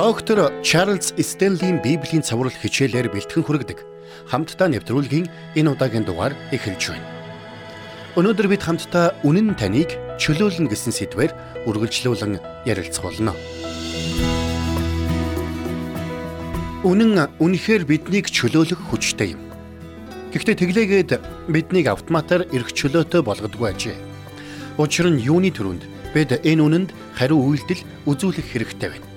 Доктор Чарлз Стенлийн Библийн цаврал хичээлээр бэлтгэн хүргэдэг хамтдаа нэвтрүүлгийн энэ удаагийн дугаар эхэлж байна. Өнөөдөр бид хамтдаа үнэн таныг чөлөөлнө гэсэн сэдвээр үргэлжлүүлэн ярилцах болно. Үнэн үнэхээр биднийг чөлөөлөх хүчтэй юм. Гэхдээ тэглээгээд биднийг автоматар эрх чөлөөтэй болгодгүй ажээ. Учир нь юуны төрөнд бид энэ үнэнд хариу үйлдэл үзүүлэх хэрэгтэй байна.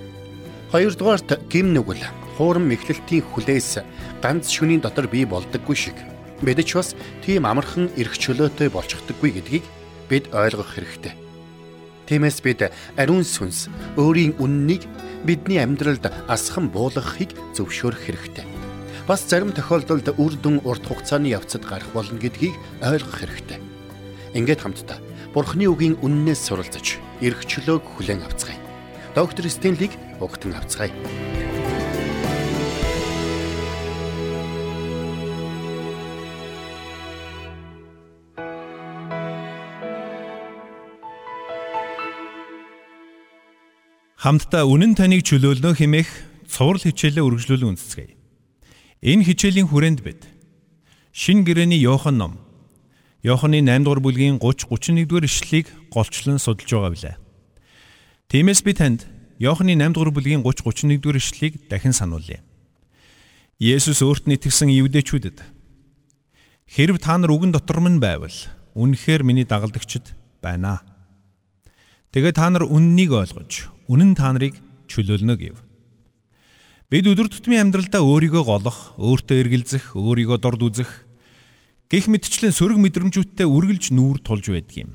Хоёрдугаарт гим нүгэл хуурам мэхлэлтийн хүлээс ганц шөнийн дотор бий болдоггүй шиг ч бас тийм амархан эрх чөлөөтэй болчихдоггүй гэдгийг бид ойлгох хэрэгтэй. Тиймээс бид ариун сүнс өөрийн үннийг бидний амьдралд асхан буулгахыг зөвшөөрөх хэрэгтэй. Бас зарим тохиолдолд үр дүн урт хугацааны явцад гарах болно гэдгийг ойлгох хэрэгтэй. Ингээд хамтдаа Бурхны үгийн үннээс суралцаж эрх чөлөөг хүлээн авцгаая. Доктор Стенлиг өгтөн авцгаая. Хамтдаа үнэн таныг чөлөөлнө хэмээх цуврал хичээлээ үргэлжлүүлэн үндэцгээе. Энэ хичээлийн хүрээнд бид Шин гэрэний Йохан ном Йоханы 8 дугаар бүлгийн 30 31 дугаар ишлэлийг голчлон судалж байгаа билээ. Тиймээс би танд Иохны 8 дугаар бүлгийн 30 31 дугаар ишлэлийг дахин сануулъя. Есүс өөрт нь итгэсэн евдээчүүдэд хэрв та нар үгэн дотор минь байвал үнэхээр миний дагалдагчд байна. Тэгээ та нар үннийг ойлгож үнэн та нарыг чөлөөлнө гэв. Бид өдөр тутмын амьдралдаа өөрийгөө голох, өөртөө эргэлзэх, өөрийгөө дорд үзэх гих мэтчлэн сөрөг мэдрэмжүүдтэй үргэлж нүүр тулж байдаг юм.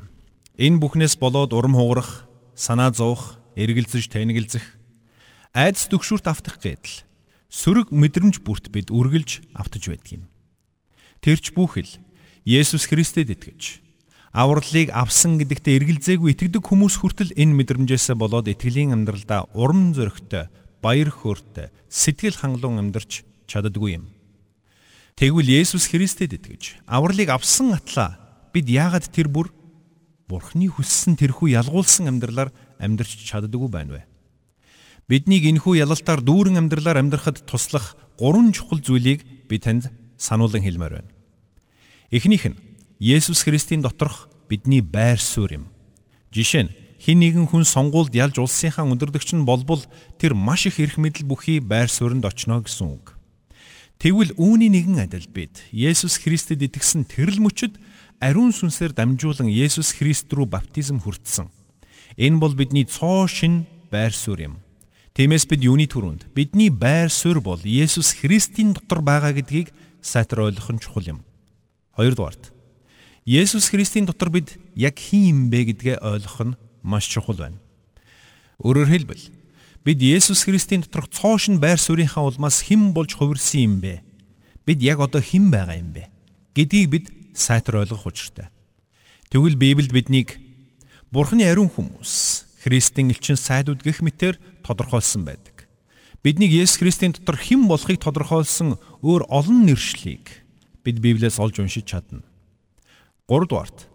Энэ бүхнээс болоод урам хугарах, санаа зовох, эргэлзэж танигилзэх айдас төгшүрт автах гэдэл сөрөг мэдрэмж бүрт бид үргэлж автаж байдаг юм. Тэрч бүхэл Есүс Христэд итгэж авралыг авсан гэдэгтээ эргэлзээгүй итгэдэг хүмүүс хүртэл энэ мэдрэмжээс болоод итгэлийн амьдралдаа урам зоригтой, баяр хөөртэй, сэтгэл хангалуун амьдарч чаддаггүй юм. Тэгвэл Есүс Христэд итгэж авралыг авсан атлаа бид яагаад тэр бүр Бурхны хүссэн тэрхүү ялгуулсан амьдралаар амьдрч чаддаггүй байна вэ? Биднийг энэхүү ялалтаар дүүрэн амьдралаар амьдрахад туслах гурван чухал зүйлийг би танд сануулan хэлмээр байна. Эхнийх нь Есүс Христийн доторх бидний байр суурь юм. Жишээ нь хин нэгэн хүн сонгуульд ялж улсынхаа өндөрдөгч нь болбол тэр маш их эрх мэдэл бүхий байр сууринд очно гэсэн үг. Тэгвэл үүний нэгэн адил бид Есүс Христэд итгэсэн тэрл мөчөд ариун сүнсээр дамжуулан Есүс Христ рүү баптизм хүртсэн. Энэ бол бидний цоо шин байр суурь юм. Тиймээс бид юуны төрөнд бидний байр суурь бол Есүс Христийн дотор байгаа гэдгийг сайтар ойлгох нь чухал юм. Хоёрдугаарт Есүс Христийн дотор бид яг хин юм бэ гэдгээ ойлгох нь маш чухал байна. Өөрөөр хэлбэл бид Есүс Христийн доторх цоо шин байр суурийнхаа улмаас хэн болж хувирсан юм бэ? Бид яг одоо хэн байгаа юм бэ? гэдгийг бид сайтар ойлгох учиртай. Тэгвэл Библиэд биднийг Бурхны ариун хүмүүс Христийн элчин сайдуд гэх мэтэр тодорхойлсон байдаг. Биднийг Есүс Христийн дотор хэн болохыг тодорхойлсон өөр олон нэршлиг бид Библиэс олж уншиж чадна. 3 дугаарт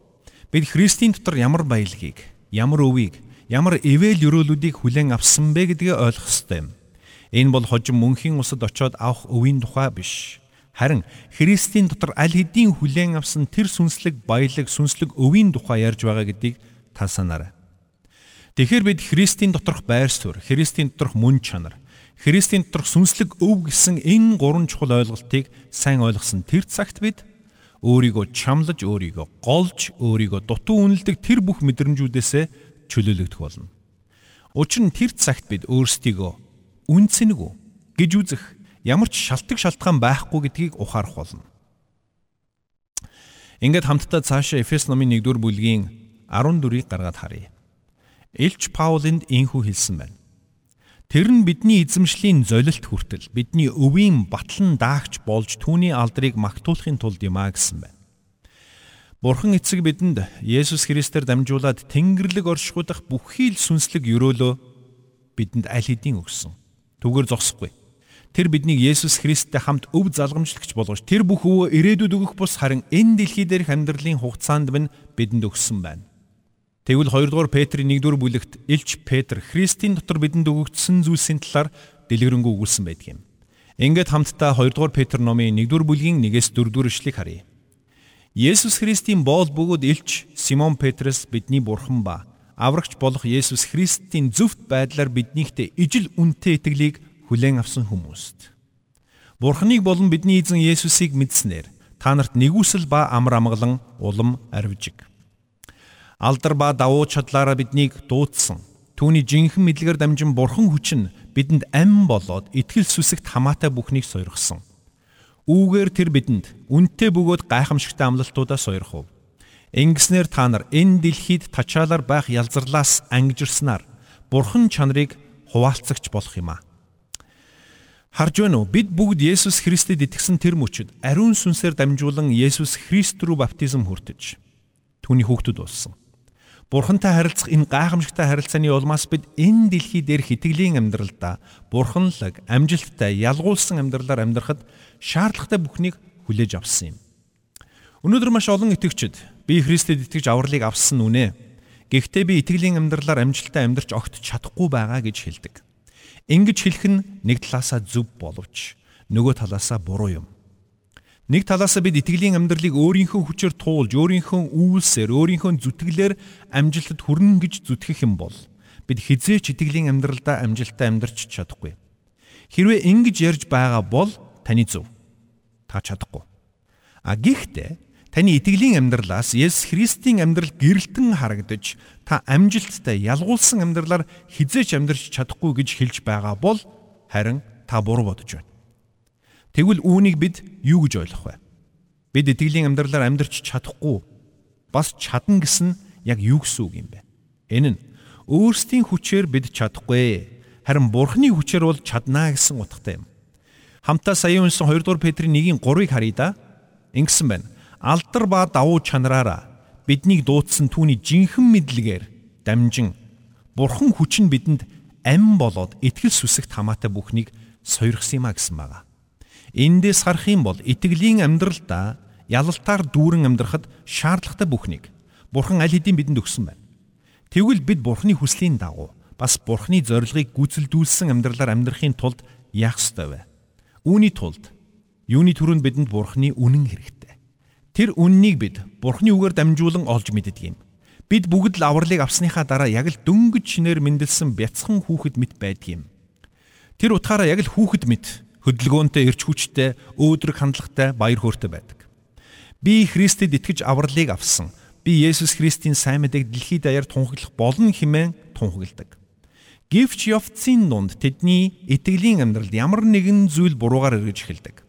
бид Христийн дотор ямар баялагийг, ямар өвийг, ямар ивэл өрөөлүүдийг хүлээн авсан бэ гэдгээ ойлгох ёстой юм. Энэ бол хожим мөнхийн усад очиод авах өвийн тухай биш. Харин Христийн дотор аль хэдийн хүлээн авсан тэр сүнслэг баялаг сүнслэг өвийн тухай ярьж байгаа гэдгийг та санаарай. Тэгэхээр бид Христийн доторх байр суурь, Христийн доторх мөн чанар, Христийн доторх сүнслэг өв гэсэн энэ гурван чухал ойлголтыг сайн ойлгосон тэр цагт бид өөрийгөө чамлаж, өөрийгөө голж, өөрийгөө дутуу үнэлдэг тэр бүх мэдрэмжүүдээсээ чөлөөлөгдөх болно. Учир нь тэр цагт бид өөрсдийгөө үнцэнгүй гэж үзэх ямар ч шалтгаан шалтгаан байхгүй гэдгийг ухаарах болно. Ингээд хамтдаа цаашаа Эфес номын 1-р бүлгийн 14-ийг гаргаад харъя. Илч Паулинд инхүү хэлсэн байна. Тэр нь бидний эзэмшлийн золилт хүртэл бидний өвийн батлан даагч болж түүний алдрыг магтуулахын тулд юм а гэсэн байна. Бурхан эцэг бидэнд Есүс Христээр дамжуулаад Тэнгэрлэг оршихуудах бүхий л сүнслэг ёроолөө бидэнд аль хэдийн өгсөн. Түгээр зогсохгүй Тэр биднийг Есүс Христтэй хамт өв залгамжлагч болгож тэр бүх өвөө ирээдүйд өгөх бус харин энэ дэлхий дээрх амьдралын хугацаанд минь бидэнд өгсөн байна. Тэгвэл 2 дугаар Петрийн 1-р бүлэгт Илч Петр Христийн дотор бидэнд өгөгдсөн зүйлсийн талаар дэлгэрэнгүй өгүүлсэн байдаг юм. Ингээд хамтдаа 2 дугаар Петр номын 1-р бүлгийн 1-ээс 4-р эшлэгийг харъя. Есүс Христийн боол бөгөөд Илч Симон Петрос бидний бурхан ба аврагч болох Есүс Христийн зөвхт байдлаар биднийхтэй ижил үнэтэй итгэлийг хүлээн авсан хүмүүст. Бурханыг болон бидний эзэн Есүсийг мэдснээр та нарт нэгүсэл ба амар амгалан улам арвижиг алдар ба давуу чадлаараа биднийг дуудсан. Түүний жинхэнэ мэдлэгээр дамжин бурхан хүч нь бидэнд ам болоод итгэл сүсэгт хамаатай бүхнийг сойрхсон. Үүгээр тэр бидэнд үнтэй бөгөөд гайхамшигтай амлалтуудаа сойрхов. Ингэснээр та нар энэ дэлхийд тачаалаар байх ялзарлаас ангижирснаар бурхан чанарыг хуваалцагч болох юм аа. Харж байна уу? Бид бүгд Есүс Христэд итгэсэн тэр мөчөд ариун сүнсээр дамжуулан Есүс Христ рүү баптизм хүртэж түүний хүүхдүүд болсон. Бурхантай харилцах энэ гайхамшигтай харилцааны улмаас бид энэ дэлхий дээр хитгэлийн амьдралдаа бурханлаг, амжилттай, ялгуулсан амьдралаар амьдрахад шаардлагатай бүхнийг хүлээж авсан юм. Өнөөдөр маш олон итгэгчид би Христэд итгэж авралыг авсан нүнэ. Гэхдээ би итгэлийн амьдралаар амжилттай амьдарч огт чадахгүй байгаа гэж хэлдэг. Ингэж хэлэх нь нэг талаасаа зөв боловч нөгөө талаасаа буруу юм. Нэг талаас бид итгэлийн амьдралыг өөрийнхөө хүчээр туулж, өөрийнхөө үйлсээр, өөрийнхөө зүтгэлээр амжилтад хүрнэ гэж зүтгэх юм бол бид хизээч итгэлийн амьдралдаа амжилттай амьдарч чадахгүй. Хэрвээ ингэж ярьж байгаа бол таны зөв. Та чадахгүй. А гэхдээ таны итгэлийн амьдралаас Есүс Христийн амьдрал гэрэлтэн харагдаж та амжилттай ялгуулсан амьдралаар хизээч амьдарч чадахгүй гэж хэлж байгаа бол харин та буруу бодож байна. Тэгвэл үүнийг бид юу гэж ойлгох вэ? Бид итгэлийн амьдралаар амьдрч чадахгүй бас чадна гэсэн яг юу гэсэн үг юм бэ? Энэ нь өөрсдийн хүчээр бид чадахгүй. Харин Бурхны хүчээр бол чаднаа гэсэн утгатай юм. Хамтаа сая унсан 2 дугаар Петрийн 1-ийн 3-ыг харъя да. Ингэсэн байна. Алдар ба давуу чанараараа биднийг дуудсан түүний жинхэнэ мэдлэгээр дамжин Бурхан хүч нь бидэнд ам болоод итгэл сүсэгт хамаатай бүхнийг сойрхсан юм а гэсэн байгаа. Эндээс харах юм бол итгэлийн амьдралдаа ялалтаар дүүрэн амьдрахад шаардлагатай бүхнийг Бурхан аль хэдийн бидэнд өгсөн байна. Тэгвэл бид Бурханы хүслийн дагуу бас Бурханы зорилгыг гүйцэлдүүлсэн амьдралаар амьдрахын тулд яах ёстой вэ? Үүний тулд юуны төрөнд бидэнд Бурханы үнэн хэрэгтэй. Тэр үннийг бид Бурханы үгээр дамжуулан олж мэддэг юм. Бид бүгд л авралыг авсныхаа дараа яг л дөнгөж шинээр мэндэлсэн бяцхан хүүхэд мэт байдаг юм. Тэр утгаараа яг л хүүхэд мэт хөдөлгөөнтэй эрч хүчтэй, өөдрөг хандлагатай, баяр хөөртэй байдаг. Би Христэд итгэж авралыг авсан. Би Есүс Христийн сайн мэдээг дэлхийд даяар тунхаглах болно хэмээн тунхагладаг. Гэвч явцын дунд тэдний итгэлийн амьдралд ямар нэгэн зүйл буруугаар эргэж эхэлдэг.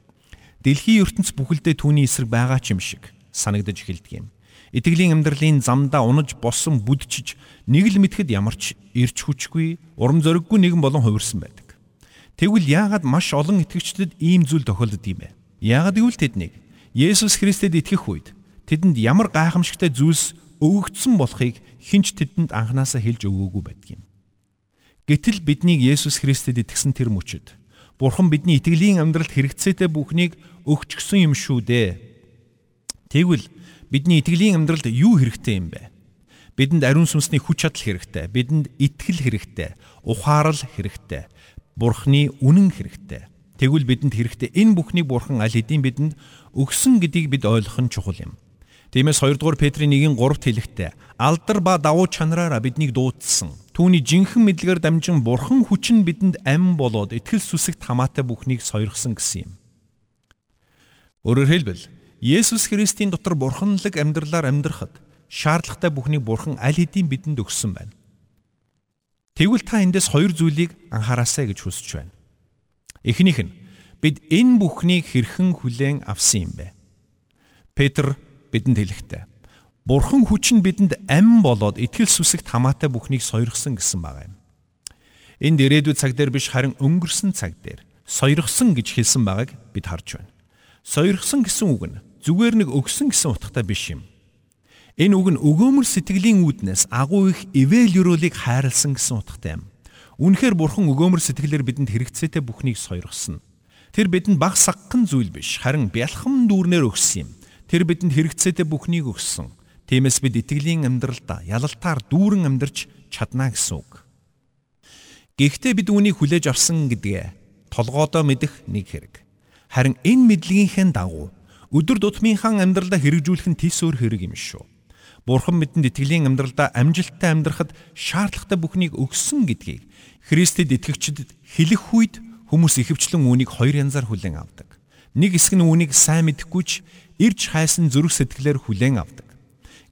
Дэлхийн ертөнц бүхэлдээ түүний эсрэг байгаа ч юм шиг санагдаж эхэлдэг юм. Итгэлийн амьдралын замдаа унаж босон бүдчиж нэг л мэдхэд ямар ч эрч хүчгүй, урам зориггүй нэгэн болон хувирсан байдаг. Тэгвэл яагаад маш олон итгэгчдэд ийм зүйл тохиолдод юм бэ? Яагаад гэвэл тэднийг Есүс Христэд итгэх үед тэдэнд ямар гайхамшигтай зүйлс өгөгдсөн болохыг хинч тэдэнд анханасаа хэлж өгөөгүй байдаг юм. Гэтэл биднийг Есүс Христэд итгэсэн тэр мөчөд Бурхан бидний итгэлийн амьдралд хэрэгцээтэй бүхнийг өгч гсэн юм шүү дээ. Тэгвэл бидний итгэлийн амьдралд юу хэрэгтэй юм бэ? Бидэнд ариун сүнсний хүч чадал хэрэгтэй. Бидэнд итгэл хэрэгтэй. Ухаарал хэрэгтэй. Бурхны үнэн хэрэгтэй. Тэгвэл бидэнд хэрэгтэй энэ бүхнийг Бурхан аль хэдийн бидэнд өгсөн гэдгийг бид ойлгох нь чухал юм. Тиймээс 2 дугаар Петрийн 1-3-т хэлэхдээ алдар ба давуу чанараараа биднийг дуудсан. Түүний жинхэнэ мэдлэгээр дамжин Бурхан хүч нь бидэнд ам болоод итгэл сүсэгт хамаатай бүхнийг сойрхсон гэсэн юм. Өөрөөр хэлбэл Есүс Христийн дотор бурханлаг амьдралаар амьдрахад шаардлагатай бүхнийг Бурхан аль хэдийн бидэнд өгсөн байна. Тэгвэл та эндээс хоёр зүйлийг анхаараасай гэж хүсэж байна. Эхнийх нь бид энэ бүхнийг хэрхэн хүлээн авсан юм бэ? Петр бидэнд хэлэхдээ Бурхан хүч нь бидэнд ам болоод итгэл сүсэгт хамаатай бүхнийг сойрхсон гэсэн байгаа юм. Энд ирээдүйд цаг дээр биш харин өнгөрсөн цаг дээр сойрхсон гэж хэлсэн байгааг бид харж байна. Сойрхсон гэсэн үг нь зүгээр нэг өгсөн гэсэн утгатай биш юм. Энэ үг нь өгөөмөр сэтгэлийн үүднээс агуу их ивэл өрөөлийг хайрлсан гэсэн утгатай юм. Үнэхээр бурхан өгөөмөр сэтгэлээр бидэнд хэрэгцээтэй бүхнийг сойргосон. Тэр бидэнд баг сагхан зүйл биш, харин бялхам дүүрнээр өгсөн юм. Тэр бидэнд хэрэгцээтэй бүхнийг өгсөн. Тиймээс бид итгэлийн амьдралдаа ялалтаар дүүрэн амьдарч чадна гэсэн үг. Гэхдээ бид үүнийг хүлээж авсан гэдгээ толгоодоо мэдэх нэг хэрэг. Харин энэ мэдлэгийнхээ дагуу өдөр тутмынхаа амьдралдаа хэрэгжүүлэх нь тис өөр хэрэг юм шүү. Бурхан бидэнд итгэлийн амьдралдаа амжилттай амьдрахад шаардлагатай бүхнийг өгсөн гэдгийг Христэд итгэгчдэд хэлэх үед хүмүүс ихэвчлэн үүнийг хоёр янзаар хүлээн авдаг. Нэг хэсэг нь үүнийг сайн мэдэхгүйч ирж хайсан зүрх сэтгэлээр хүлээн авдаг.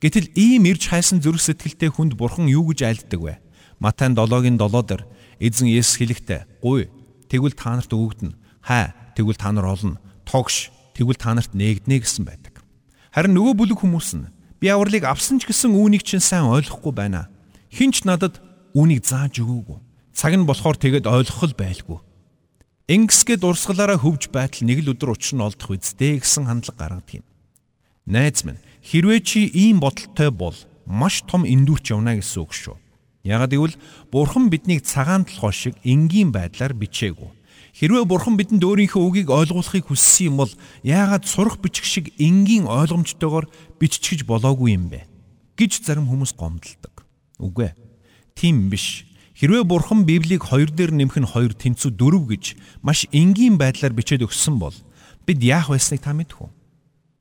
Гэтэл ийм ирж хайсан зүрх сэтгэлтэй хүнд Бурхан юу гэж айлддаг вэ? Матай 7-гийн 7 дээр эзэн Есүс хэлэхдээ "Гуй, тэгвэл та нарт өгөгдөн. Хай, тэгвэл та нар олно. Тогш, тэгвэл та нарт нээгднэ" гэсэн байдаг. Харин нөгөө бүлэг хүмүүс нь би авралыг авсан ч гэсэн үүнийг чинь сайн ойлгохгүй байна. Хинч надад үүнийг зааж өгөөгүй. Цаг нь болохоор тэгэд ойлгох л байлгүй. Ингэсгээд урсгалаараа хөвж байтал нэг л өдөр учир нь олдох үсттэй гэсэн хандлага гаргадаг юм. Найз минь, хэрвээ чи ийм бодолтой бол маш том эндүрч явна гэсэн үг шүү. Яагад гэвэл Бурхан биднийг цагаан толгой шиг энгийн байдлаар бичээгүй. Хэрвээ Бурхан бидэнд өөрийнхөө үгийг ойлгуулахыг хүссэн юм бол яагаад сурах бичих шиг энгийн ойлгомжтойгоор биччихэж болоогүй юм бэ? гэж зарим хүмүүс гомдолдог. Үгүй ээ. Тийм биш. Хэрвээ Бурхан Библийг хоёр дээр нэмэх нь хоёр тэнцүү дөрөв гэж маш энгийн байдлаар бичээд өгсөн бол бид яах байсныг та мэдэх үү?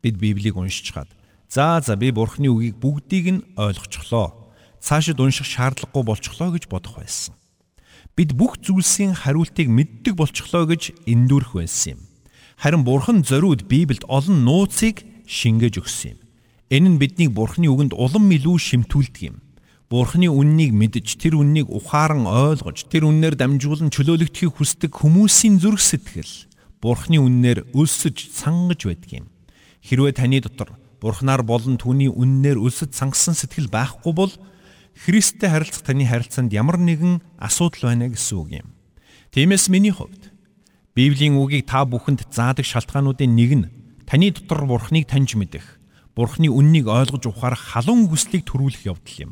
Бид Библийг уншиж чад. За за би Бурханы үгийг бүгдийг нь ойлгочихлоо цаашид унших шаардлагагүй болчихлоо гэж бодох байсан. Бид бүх зүйлсийн хариултыг мэддэг болчихлоо гэж эндүрх байсан юм. Харин Бурхан зориуд Библиэд олон нууцыг шингээж өгсөн юм. Энэ нь биднийг Бурханы үгэнд улам илүү шимтүүлдэг юм. Бурханы үннийг мэдж тэр үннийг ухаан ойлгож тэр үннээр дамжуулан чөлөөлөгдөхийг хүсдэг хүмүүсийн зүрх сэтгэл Бурханы үннээр өлсөж сангаж байдаг юм. Хэрвээ таны дотор Бурханаар болон түүний үннээр өлсөж сангасан сэтгэл байхгүй бол Христтэй харилцах таны харилцаанд ямар нэгэн асуудал байна гэсэн үг юм. Тиймээс миний хувьд Библийн үгийг та бүхэнд заадаг шалтгаануудын нэг нь таны дотор Бурхныг таньж мэдэх, Бурхны үннийг ойлгож ухаарах халуун хүслийг төрүүлэх явдал юм.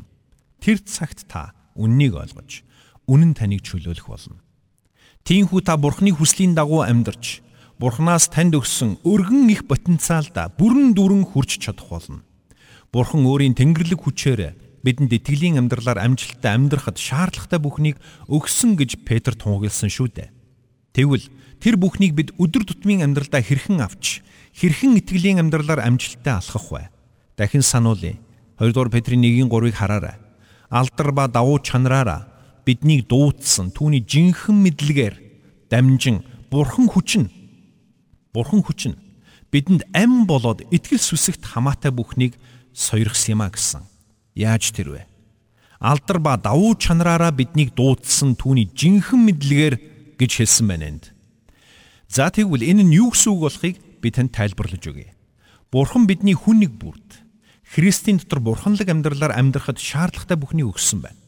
Тэр цагт та үннийг ойлгож, үнэн таныг чөлөөлөх болно. Тиймээс та Бурхны хүслийн дагуу амьдарч, Бурханаас танд өгсөн өргөн их потенциалда бүрэн дүрэн хүрч чадах болно. Бурхан өөрийн тэнгэрлэг хүчээр бидэнд итгэлийн амьдралаар амжилттай амьдрахад шаардлагатай бүхнийг өгсөн гэж Петр тунхагласан шүү дээ. Тэгвэл тэр бүхнийг бид өдөр тутмын амьдралдаа хэрхэн авч хэрхэн итгэлийн амьдралаар амжилттай алхах вэ? Дахин сануулъя. 2 дугаар Петрийн 1-3-ыг хараарай. Алдар ба давуу чанараараа биднийг дуудсан түүний жинхэнэ мэдлэгээр дамжин бурхан хүчин бурхан хүчин бидэнд ам болоод итгэл сүсэгт хамаатай бүхнийг сойрхсан юм а гэсэн. Яаж тэр вэ? Алдар ба давуу чанараараа биднийг дуудсан түүний жинхэнэ мэдлэгээр гэж хэлсэн байна энд. За тэгвэл энэ нь юу гэсэн үг болохыг би танд тайлбарлаж өгье. Бурхан бидний хүн нэг бүрд Христийн дотор бурханлаг амьдралаар амьдрахад шаардлагатай бүхнийг өгсөн байна.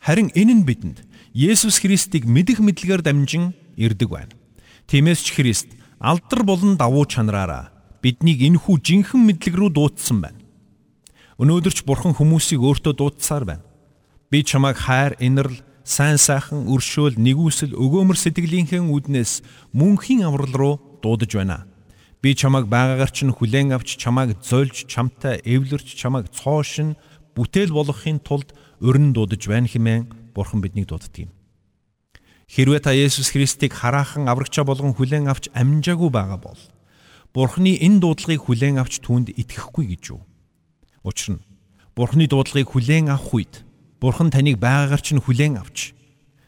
Харин энэ нь бидэнд Есүс Христийг мэдэх мэдлэгээр дамжин ирдэг байна. Тиймээс ч Христ алдар болон давуу чанараараа биднийг энхүү жинхэнэ мэдлэг рүү дуудсан байна. Өнөөдөр ч бурхан хүмүүсийг өөртөө дуудсаар байна. Би чамайг хайр, инэрл, сайн сайхан, өршөөл, нэгүсэл, өгөөмөр сэтгэлийнхээ үднээс мөнхийн аврал руу дуудаж байна. Би чамайг байгаагаар чинь хүлээн авч чамайг зольж, чамтай эвлэрч, чамайг цоошин бүтээл болгохын тулд өрн дуудаж байна хэмээн бурхан биднийг дууддаг юм. Хэрвээ та Есүс Христийг хараахан аврагчаа болгон хүлээн авч амжаагүй байгаа бол Бурхны энэ дуудлагыг хүлээн авч түүнд итгэхгүй гэж юу? Учир нь Бурхны дуудлагыг хүлээн авах үед Бурхан таныг байгаагаар чинь хүлээн авч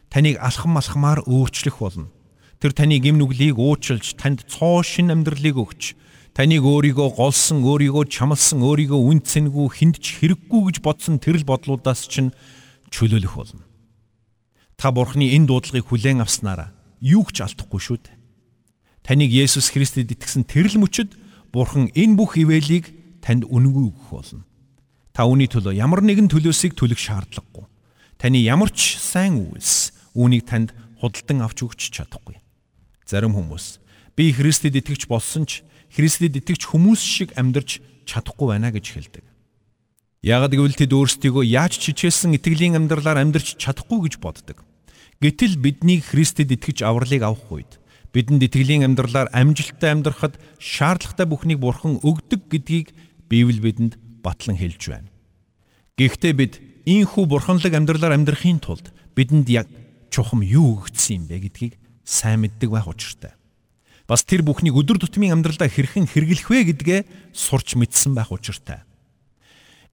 таныг алхам алхмаар өөрчлөх болно. Тэр таны гим нүглийг уучлж танд цоо шин амьдралыг өгч таныг өөрийгөө голсон, өөрийгөө чамлсан, өөрийгөө үнцэнгүй хүнд ч хэрэггүй гэж бодсон тэрл бодлуудаас чинь чөлөөлөх болно. Та Бурхны энэ дуудлагыг хүлээн авснараа юу ч алдахгүй шүү дээ. Таныг Есүс Христэд итгэсэн тэрл мөчөд Бурхан энэ бүх ивэлийг танд үнэнгүй өгөх болно. Та үүний төлөө ямар нэгэн төлөөсийг төлөх шаардлагагүй. Таны ямар ч сайн үйлс үүнийг танд худалдан авч өгч чадахгүй. Зарим хүмүүс би Христэд итгэж болсон ч Христэд итгэж хүмүүс шиг амьдарч чадахгүй байна гэж хэлдэг. Ягд гэвэл тэд өөрсдийгөө яаж чичээсэн итгэлийн амьдралаар амьдарч чадахгүй гэж боддог. Гэтэл бидний Христэд итгэж авралыг авах үед бидэнд итгэлийн амьдралаар амжилттай амьдрахад шаардлагатай бүхнийг Бурхан өгдөг гэдгийг Библи бидэнд батлан хэлж байна. Гэхдээ бид ийхүү бурханлаг амьдралаар амьдрахын тулд бидэнд яг чухам юу өгсөн юм бэ гэдгийг сайн мэддэг байх учиртай. Бас тэр бүхнийг өдөр тутмын амьдралдаа хэрхэн хэрэглэх вэ гэдгээ сурч мэдсэн байх учиртай.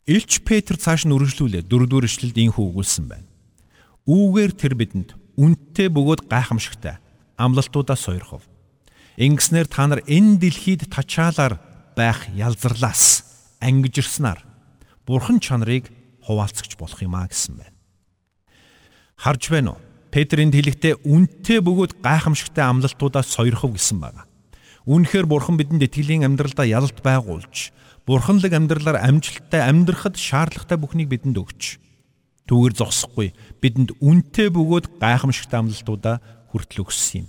Илч Петр цааш нь үргэлжлүүлээ дөрөвдүгээр эшлэлд ийхүү өгүүлсэн байна. Үүгээр тэр бидэнд үнэтэй бөгөөд гайхамшигтай амлалтуудаа сойрхов. Ингэснээр та нар энэ дэлхийд тачаалаар байх ялзарлаас ангижирснаар бурхан чанарыг хуваалцагч болох юм а гэсэн байна. Харж байна уу? Петрийн хэлэхдээ үнтэй бөгөөд гайхамшигтай амлалтуудаа сойрхов гэсэн байна. Үүнхээр бурхан бидэнд итгэлийн амьдралдаа ялалт байгуулж, бурханлаг амьдралаар амжилттай амьдрахад шаардлагатай бүхнийг бидэнд өгч, түүгээр зогсохгүй бидэнд үнтэй бөгөөд гайхамшигтай амлалтуудаа хүртэл өгсөн юм.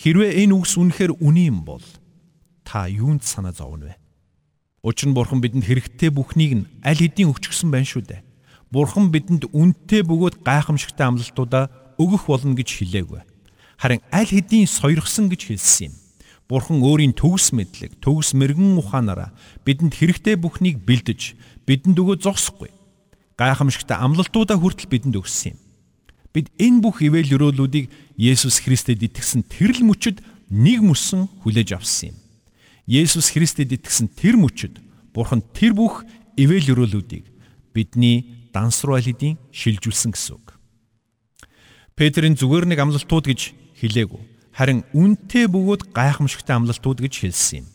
Хэрвээ энэ үгс үнэхээр үний юм бол та юунд санаа зовно вэ? Учир нь бурхан бидэнд хэрэгтэй бүхнийг нь аль хэдийн өгчихсөн байна шүү дээ. Бурхан бидэнд үнэтэй бөгөөд гайхамшигтай амлалтуудаа өгөх болно гэж хэлээгүй. Харин аль хэдийн сойрхсон гэж хэлсэн юм. Бурхан өөрийн төгс мэдлэг, төгс мэрэгэн ухаанаараа бидэнд хэрэгтэй бүхнийг бэлдэж, бидэнд өгөө зогсохгүй. Гайхамшигтай амлалтуудаа хүртэл бидэнд өгсөн юм. Бид энэ бүх ивэл өрөөлүүдийг Есүс Христэд итгэсэн тэрл мөчөд нэг мөсөн хүлээж авсан юм. Есүс Христэд итгэсэн тэр мөчөд Бурхан тэр бүх ивэл өрөөлүүдийг бидний дансруу алидийн шилжүүлсэн гэсэн үг. Петрийн зүгээр нэг амлалтууд гэж хэлээгүй. Харин үнтэй бөгөөд гайхамшигтай амлалтууд гэж хэлсэн юм.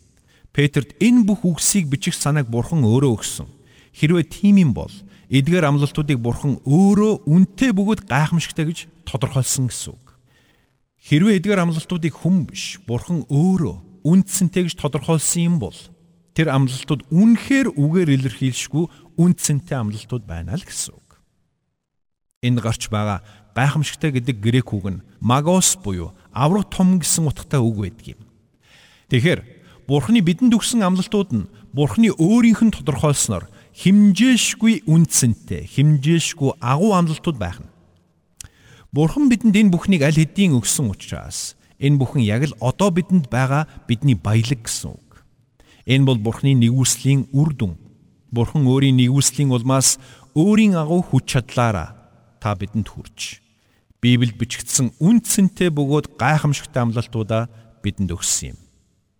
Петрт энэ бүх үгсийг бичих санааг Бурхан өөрөө өгсөн. Хэрвээ тийм юм бол эдгээр амлалтуудыг Бурхан өөрөө үнтэй бөгөөд гайхамшигтай гэж тодорхойлсон гэсэн үг. Хэрвээ эдгээр амлалтуудыг хүн биш, Бурхан өөрөө үндсэнтэй гэж тодорхойлсон юм бол тэр амлалтууд үнэхээр үгээр илэрхийлшгүй үндсэнтэй амлалтууд байна л гэсэн үг. Энд гарч байгаа гайхамшигтай гэдэг грек үг нь магос буюу аврах том гэсэн утгатай үг байдаг юм. Тэгэхээр Бурхны бидэнд өгсөн амлалтууд нь Бурхны өөрийнх нь тодорхойлсноор химжээшгүй үндсэнтэй, химжээшгүй агуу амлалтууд байх нь. Бурхан бидэнд энэ бүхнийг аль хэдийн өгсөн учраас Энэ бүхэн яг л одоо бидэнд байгаа бидний баялаг гэсэн үг. Энэ бол Бурхны нэгүслийн үр дүн. Бурхан өөрийн нэгүслийн улмаас өөрийн агуу хүч чадлаараа та бидэнд хүрч Библиэд бичигдсэн үндсэнтэй бөгөөд гайхамшигтай амлалтуудаа бидэнд өгсөн юм.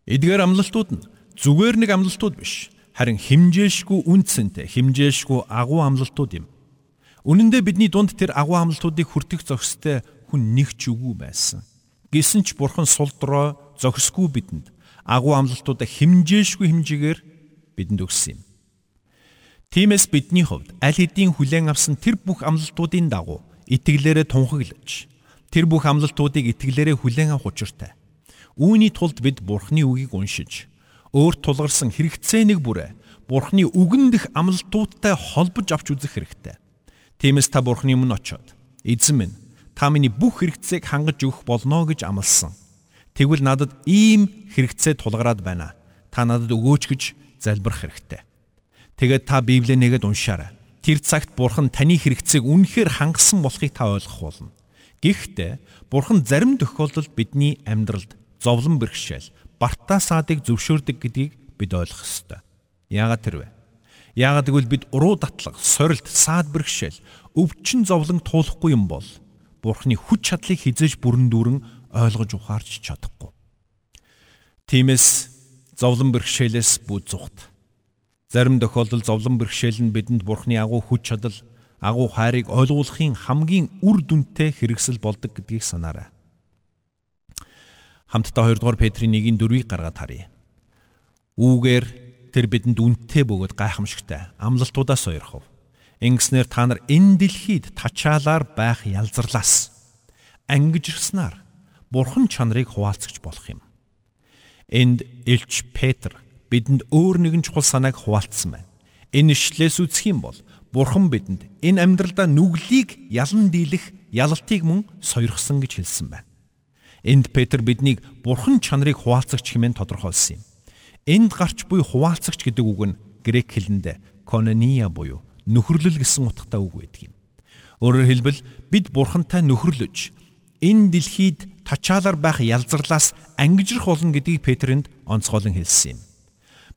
Эдгээр амлалтууд нь зүгээр нэг амлалтууд биш, харин химжээшгүй үндсэнтэй, химжээшгүй агуу амлалтууд юм. Үнэн дээр бидний дунд тэр агуу амлалтуудыг хүртэх зохистой хүн нэг ч үгүй байсан. Гэсэн ч бурхан сулдроо зохисгүй бидэнд агуу амлалтуудаа химжээшгүй хэмжээгээр бидэнд өгсөн юм. Тиймээс бидний хувьд аль хэдийн хүлээн авсан тэр бүх амлалтуудын дагуу итгэлээрээ тунхаглаж тэр бүх амлалтуудыг итгэлээрээ хүлээн авах учиртай. Үүний тулд бид Бурхны үгийг уншиж өөрт тулгарсан хэрэгцээнийг бүрээ Бурхны үгэн дэх амлалтуудтай холбож авч үзэх хэрэгтэй. Тиймээс та Бурхны өмнө очиод эзэн минь та миний бүх хэрэгцээг хангаж өгөх болно гэж амласан. Тэгвэл надад ийм хэрэгцээ тулгараад байна. Та надад өгөөч гэж залбирах хэрэгтэй. Тэгээд та Библийг нэгэд уншаарай. Тэр цагт Бурхан таны хэрэгцээг үнэхээр хангасан болохыг та ойлгох болно. Гэхдээ Бурхан зарим тохиолдолд бидний амьдралд зовлон бэрхшээл, бартаа саадыг зөвшөөрдөг гэдгийг бид ойлгох ёстой. Яагаад тэрвэ? Яагаад гэвэл бид уруу татлаг, сорилт, саад бэрхшээл, өвчин зовлон туулахгүй юм бол Бурхны хүч чадлыг хизээж бүрэн дүүрэн ойлгож ухаарч чадахгүй. Тиймээс зовлон бэрхшээлээс бүү зүхт. Зарим тохиолдолд зовлон бэрхшээл нь бидэнд Бурхны агуу хүч чадал, агуу хайрыг ойлгуулахын хамгийн үр дүнтэй хэрэгсэл болдог гэдгийг санаарай. Хамтдаа 2 дугаар Петрийн 1-ийн 4-ийг гаргаад харъя. Үүгээр тэр бидэнд үнэтэй бөгөөд гайхамшигтай амлалтуудаа сойрхов Ингэснээр та нар энэ дэлхийд тачаалаар байх ялзарлаас ангижирснаар Бурхан чанарыг хуваалцагч болох юм. Энд Илч Петр бидэнд өөр нэгэн чухал санааг хуваалцсан байна. Энэ ишлээс үзэх юм бол Бурхан бидэнд энэ амьдралдаа нүглийг ялан дийлэх ялалтыг мөн сойрхсон гэж хэлсэн байна. Энд Петр биднийг Бурхан чанарыг хуваалцагч хэмээн тодорхойлсон юм. Энд гарч буй хуваалцагч гэдэг үг нь грек хэлэнд конония буюу нөхөрлөл гэсэн утгатай үг байдаг юм. Өөрөөр хэлбэл бид бурхантай нөхөрлөж энэ дэлхийд тачаалаар байх ялзарлаас ангижрах болно гэдгийг Петрэнд онцгойлон хэлсэн юм.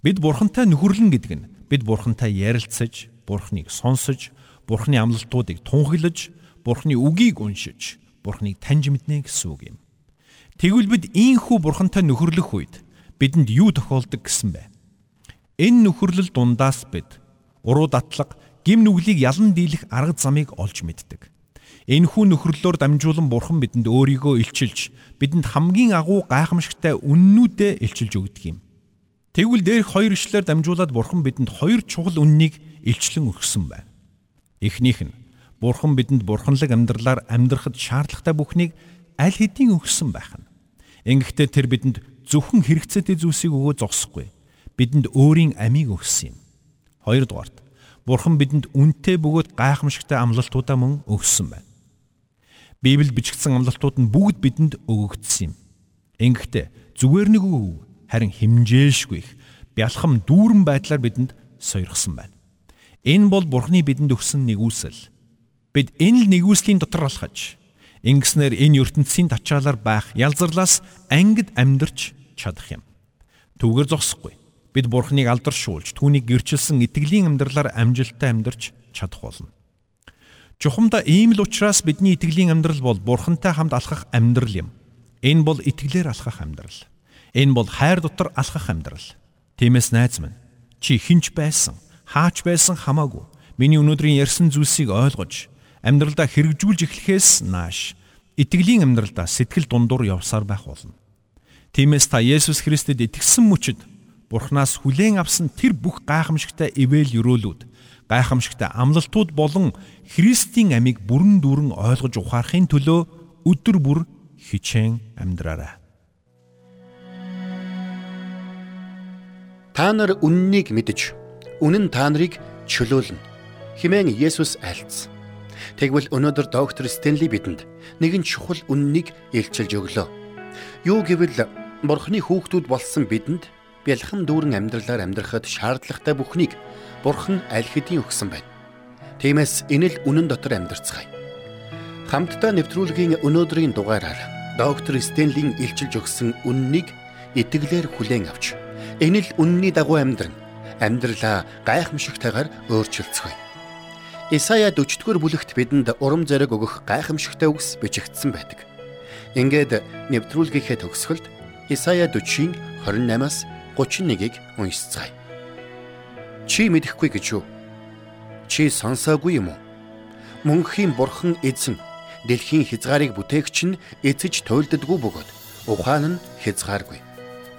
Бид бурхантай нөхөрлөн гэдэг нь бид Бурхантай ярилцаж, Бурхныг сонсож, Бурхны амлалтуудыг тунхаглаж, Бурхны үгийг уншиж, Бурхныг таньж мэднэ гэсэн үг юм. Тэгвэл бид ийхүү Бурхантай нөхөрлөх үед бидэнд юу тохиолдог гэсэн бэ? Энэ нөхөрлөл дундаас бид уруу датлаг, гим нүглийг ялан дийлэх арга замыг олж мэддэг. Энэхүү нөхөрлөөр дамжуулан Бурхан бидэнд өөрийгөө илчилж, бидэнд хамгийн агуу гайхамшигтай үннүүдээ илчилж өгдөг юм. Тэгвэл дээрх хоёр ишлэлээр дамжуулаад Бурхан бидэнд хоёр чухал үннийг илчлэн өгсөн байна. Эхнийх нь Бурхан бидэнд бурханлаг амьдралаар амьдрахад шаардлагатай бүхнийг аль хэдийн өгсөн байх нь. Ингэхдээ тэр бидэнд зөвхөн хэрэгцээтэй зүйлсийг өгөө зогсохгүй. Бидэнд өөрийн амийг өгсөн юм. Хоёрдугаарт Бурхан бидэнд үнэтэй бөгөөд гайхамшигтай амлалтуудаа мөн өгсөн байна. Библиэд бичигдсэн амлалтууд нь бүгд бидэнд өгөгдсөн юм. Ингэхдээ зүгээр нэг үг харин химжээшгүй их бялхам дүүрэн байдлаар бидэнд сойрхсон байна. Энэ бол Бурхны бидэнд өгсөн нэгүсэл. Бид энэ л нэгүслийн дотор алхаж ингэснээр энэ ертөнцийн тачаалаар байх ялзарлаас ангид амьдарч чадах юм. Түүгээр зогсохгүй. Бид Бурхныг алдаршуулж түүнийг гэрчилсэн итгэлийн амьдралаар амжилттай амьдарч чадах болно. Чухамда ийм л учраас бидний итгэлийн амьдрал бол Бурхантай хамт алхах амьдрал юм. Энэ бол итгэлээр алхах амьдрал. Энэ бол хайр дотор алхах амьдрал. Тиймээс найз минь чи хинч байсан, хаач байсан хамаагүй. Миний өнөөдрийн ярьсан зүйлсийг ойлгож амьдралдаа хэрэгжүүлж эхлэхээс нааш итгэлийн амьдралдаа сэтгэл дундуур явсаар байх болно. Тиймээс та Есүс Христэд итгэсэн мөчид Бурханаас хүлээн авсан тэр бүх гайхамшигтай ивэл өрөөлүүд, гайхамшигтай амлалтууд болон Христийн амийг бүрэн дүүрэн ойлгож ухаарахын төлөө өдөр бүр хичээн амьдраарай. Та нар үннийг мэдж үнэн та нарыг чөлөөлнө. Химэн Есүс альц. Тэгвэл өнөөдөр доктор Стенли бидэнд нэгэн чухал үннийг илчилж өглөө. Юу гэвэл Бурхны хүүхдүүд болсон бидэнд бэлхэм дүүрэн амьдралаар амьдрахад шаардлагатай бүхнийг Бурхан аль хэдийн өгсөн байна. Тиймээс энэ л үнэн дотор амьдрцгаая. Хамтдаа нэвтрүүлгийн өнөөдрийн дугаараар доктор Стенлийн илчилж өгсөн үннийг итгэлээр хүлээн авч Энэ л үнний дагуу амьдран амьдралаа гайхамшигтайгаар өөрчилцгөө. Исая 40-р бүлэгт бидэнд урам зориг өгөх гайхамшигтай үгс бичигдсэн байдаг. Ингээд нэвтрүүлгийнхээ төгсгөлд Исая 40-ийн 28-аас 31-ийг уншицгаая. Чи мэдэхгүй гэж юу? Чи сонсоогүй юм уу? Мөнхийн бурхан эзэн дэлхийн хязгаарыг бүтээгч нь эцэж туйлддаггүй бөгөөд ухаан нь хязгааргүй.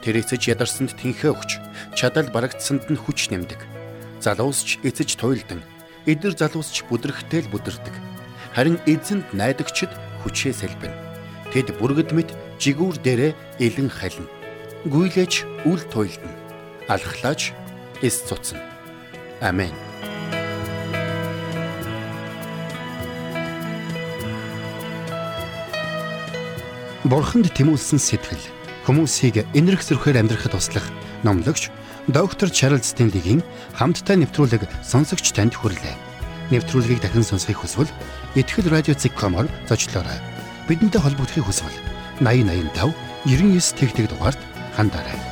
Тэр эцэж ядарсанд тэнхээ өгч, чадал барагдсанд нь хүч нэмдэг. Залуусч эцэж туйлдан, эдэр залуусч бүдрэхтэй л бүдэрдэг. Харин эзэнд найдагчд хүчээ сэлбэн. Тэд бүргэд мэт жигүүр дээрээ элен халина. Гүйлээч үл туйлдна. Алхлаач эс цуцна. Амен. Бурханд тэмүүлсэн сэтгэл хүмүүсийг энэрх зөрхөөр амьдрахад туслах номлогч доктор Чарлз Стенлигийн хамттай нэвтрүүлэг сонсогч танд хүрлээ. Нэвтрүүлгийг дахин сонсохыг хүсвэл ихтгэл радиоцик.com-оор зочлоорой. Бидэнтэй холбогдохыг хүсвэл 8085 99 тэгтэг дугаард 한달에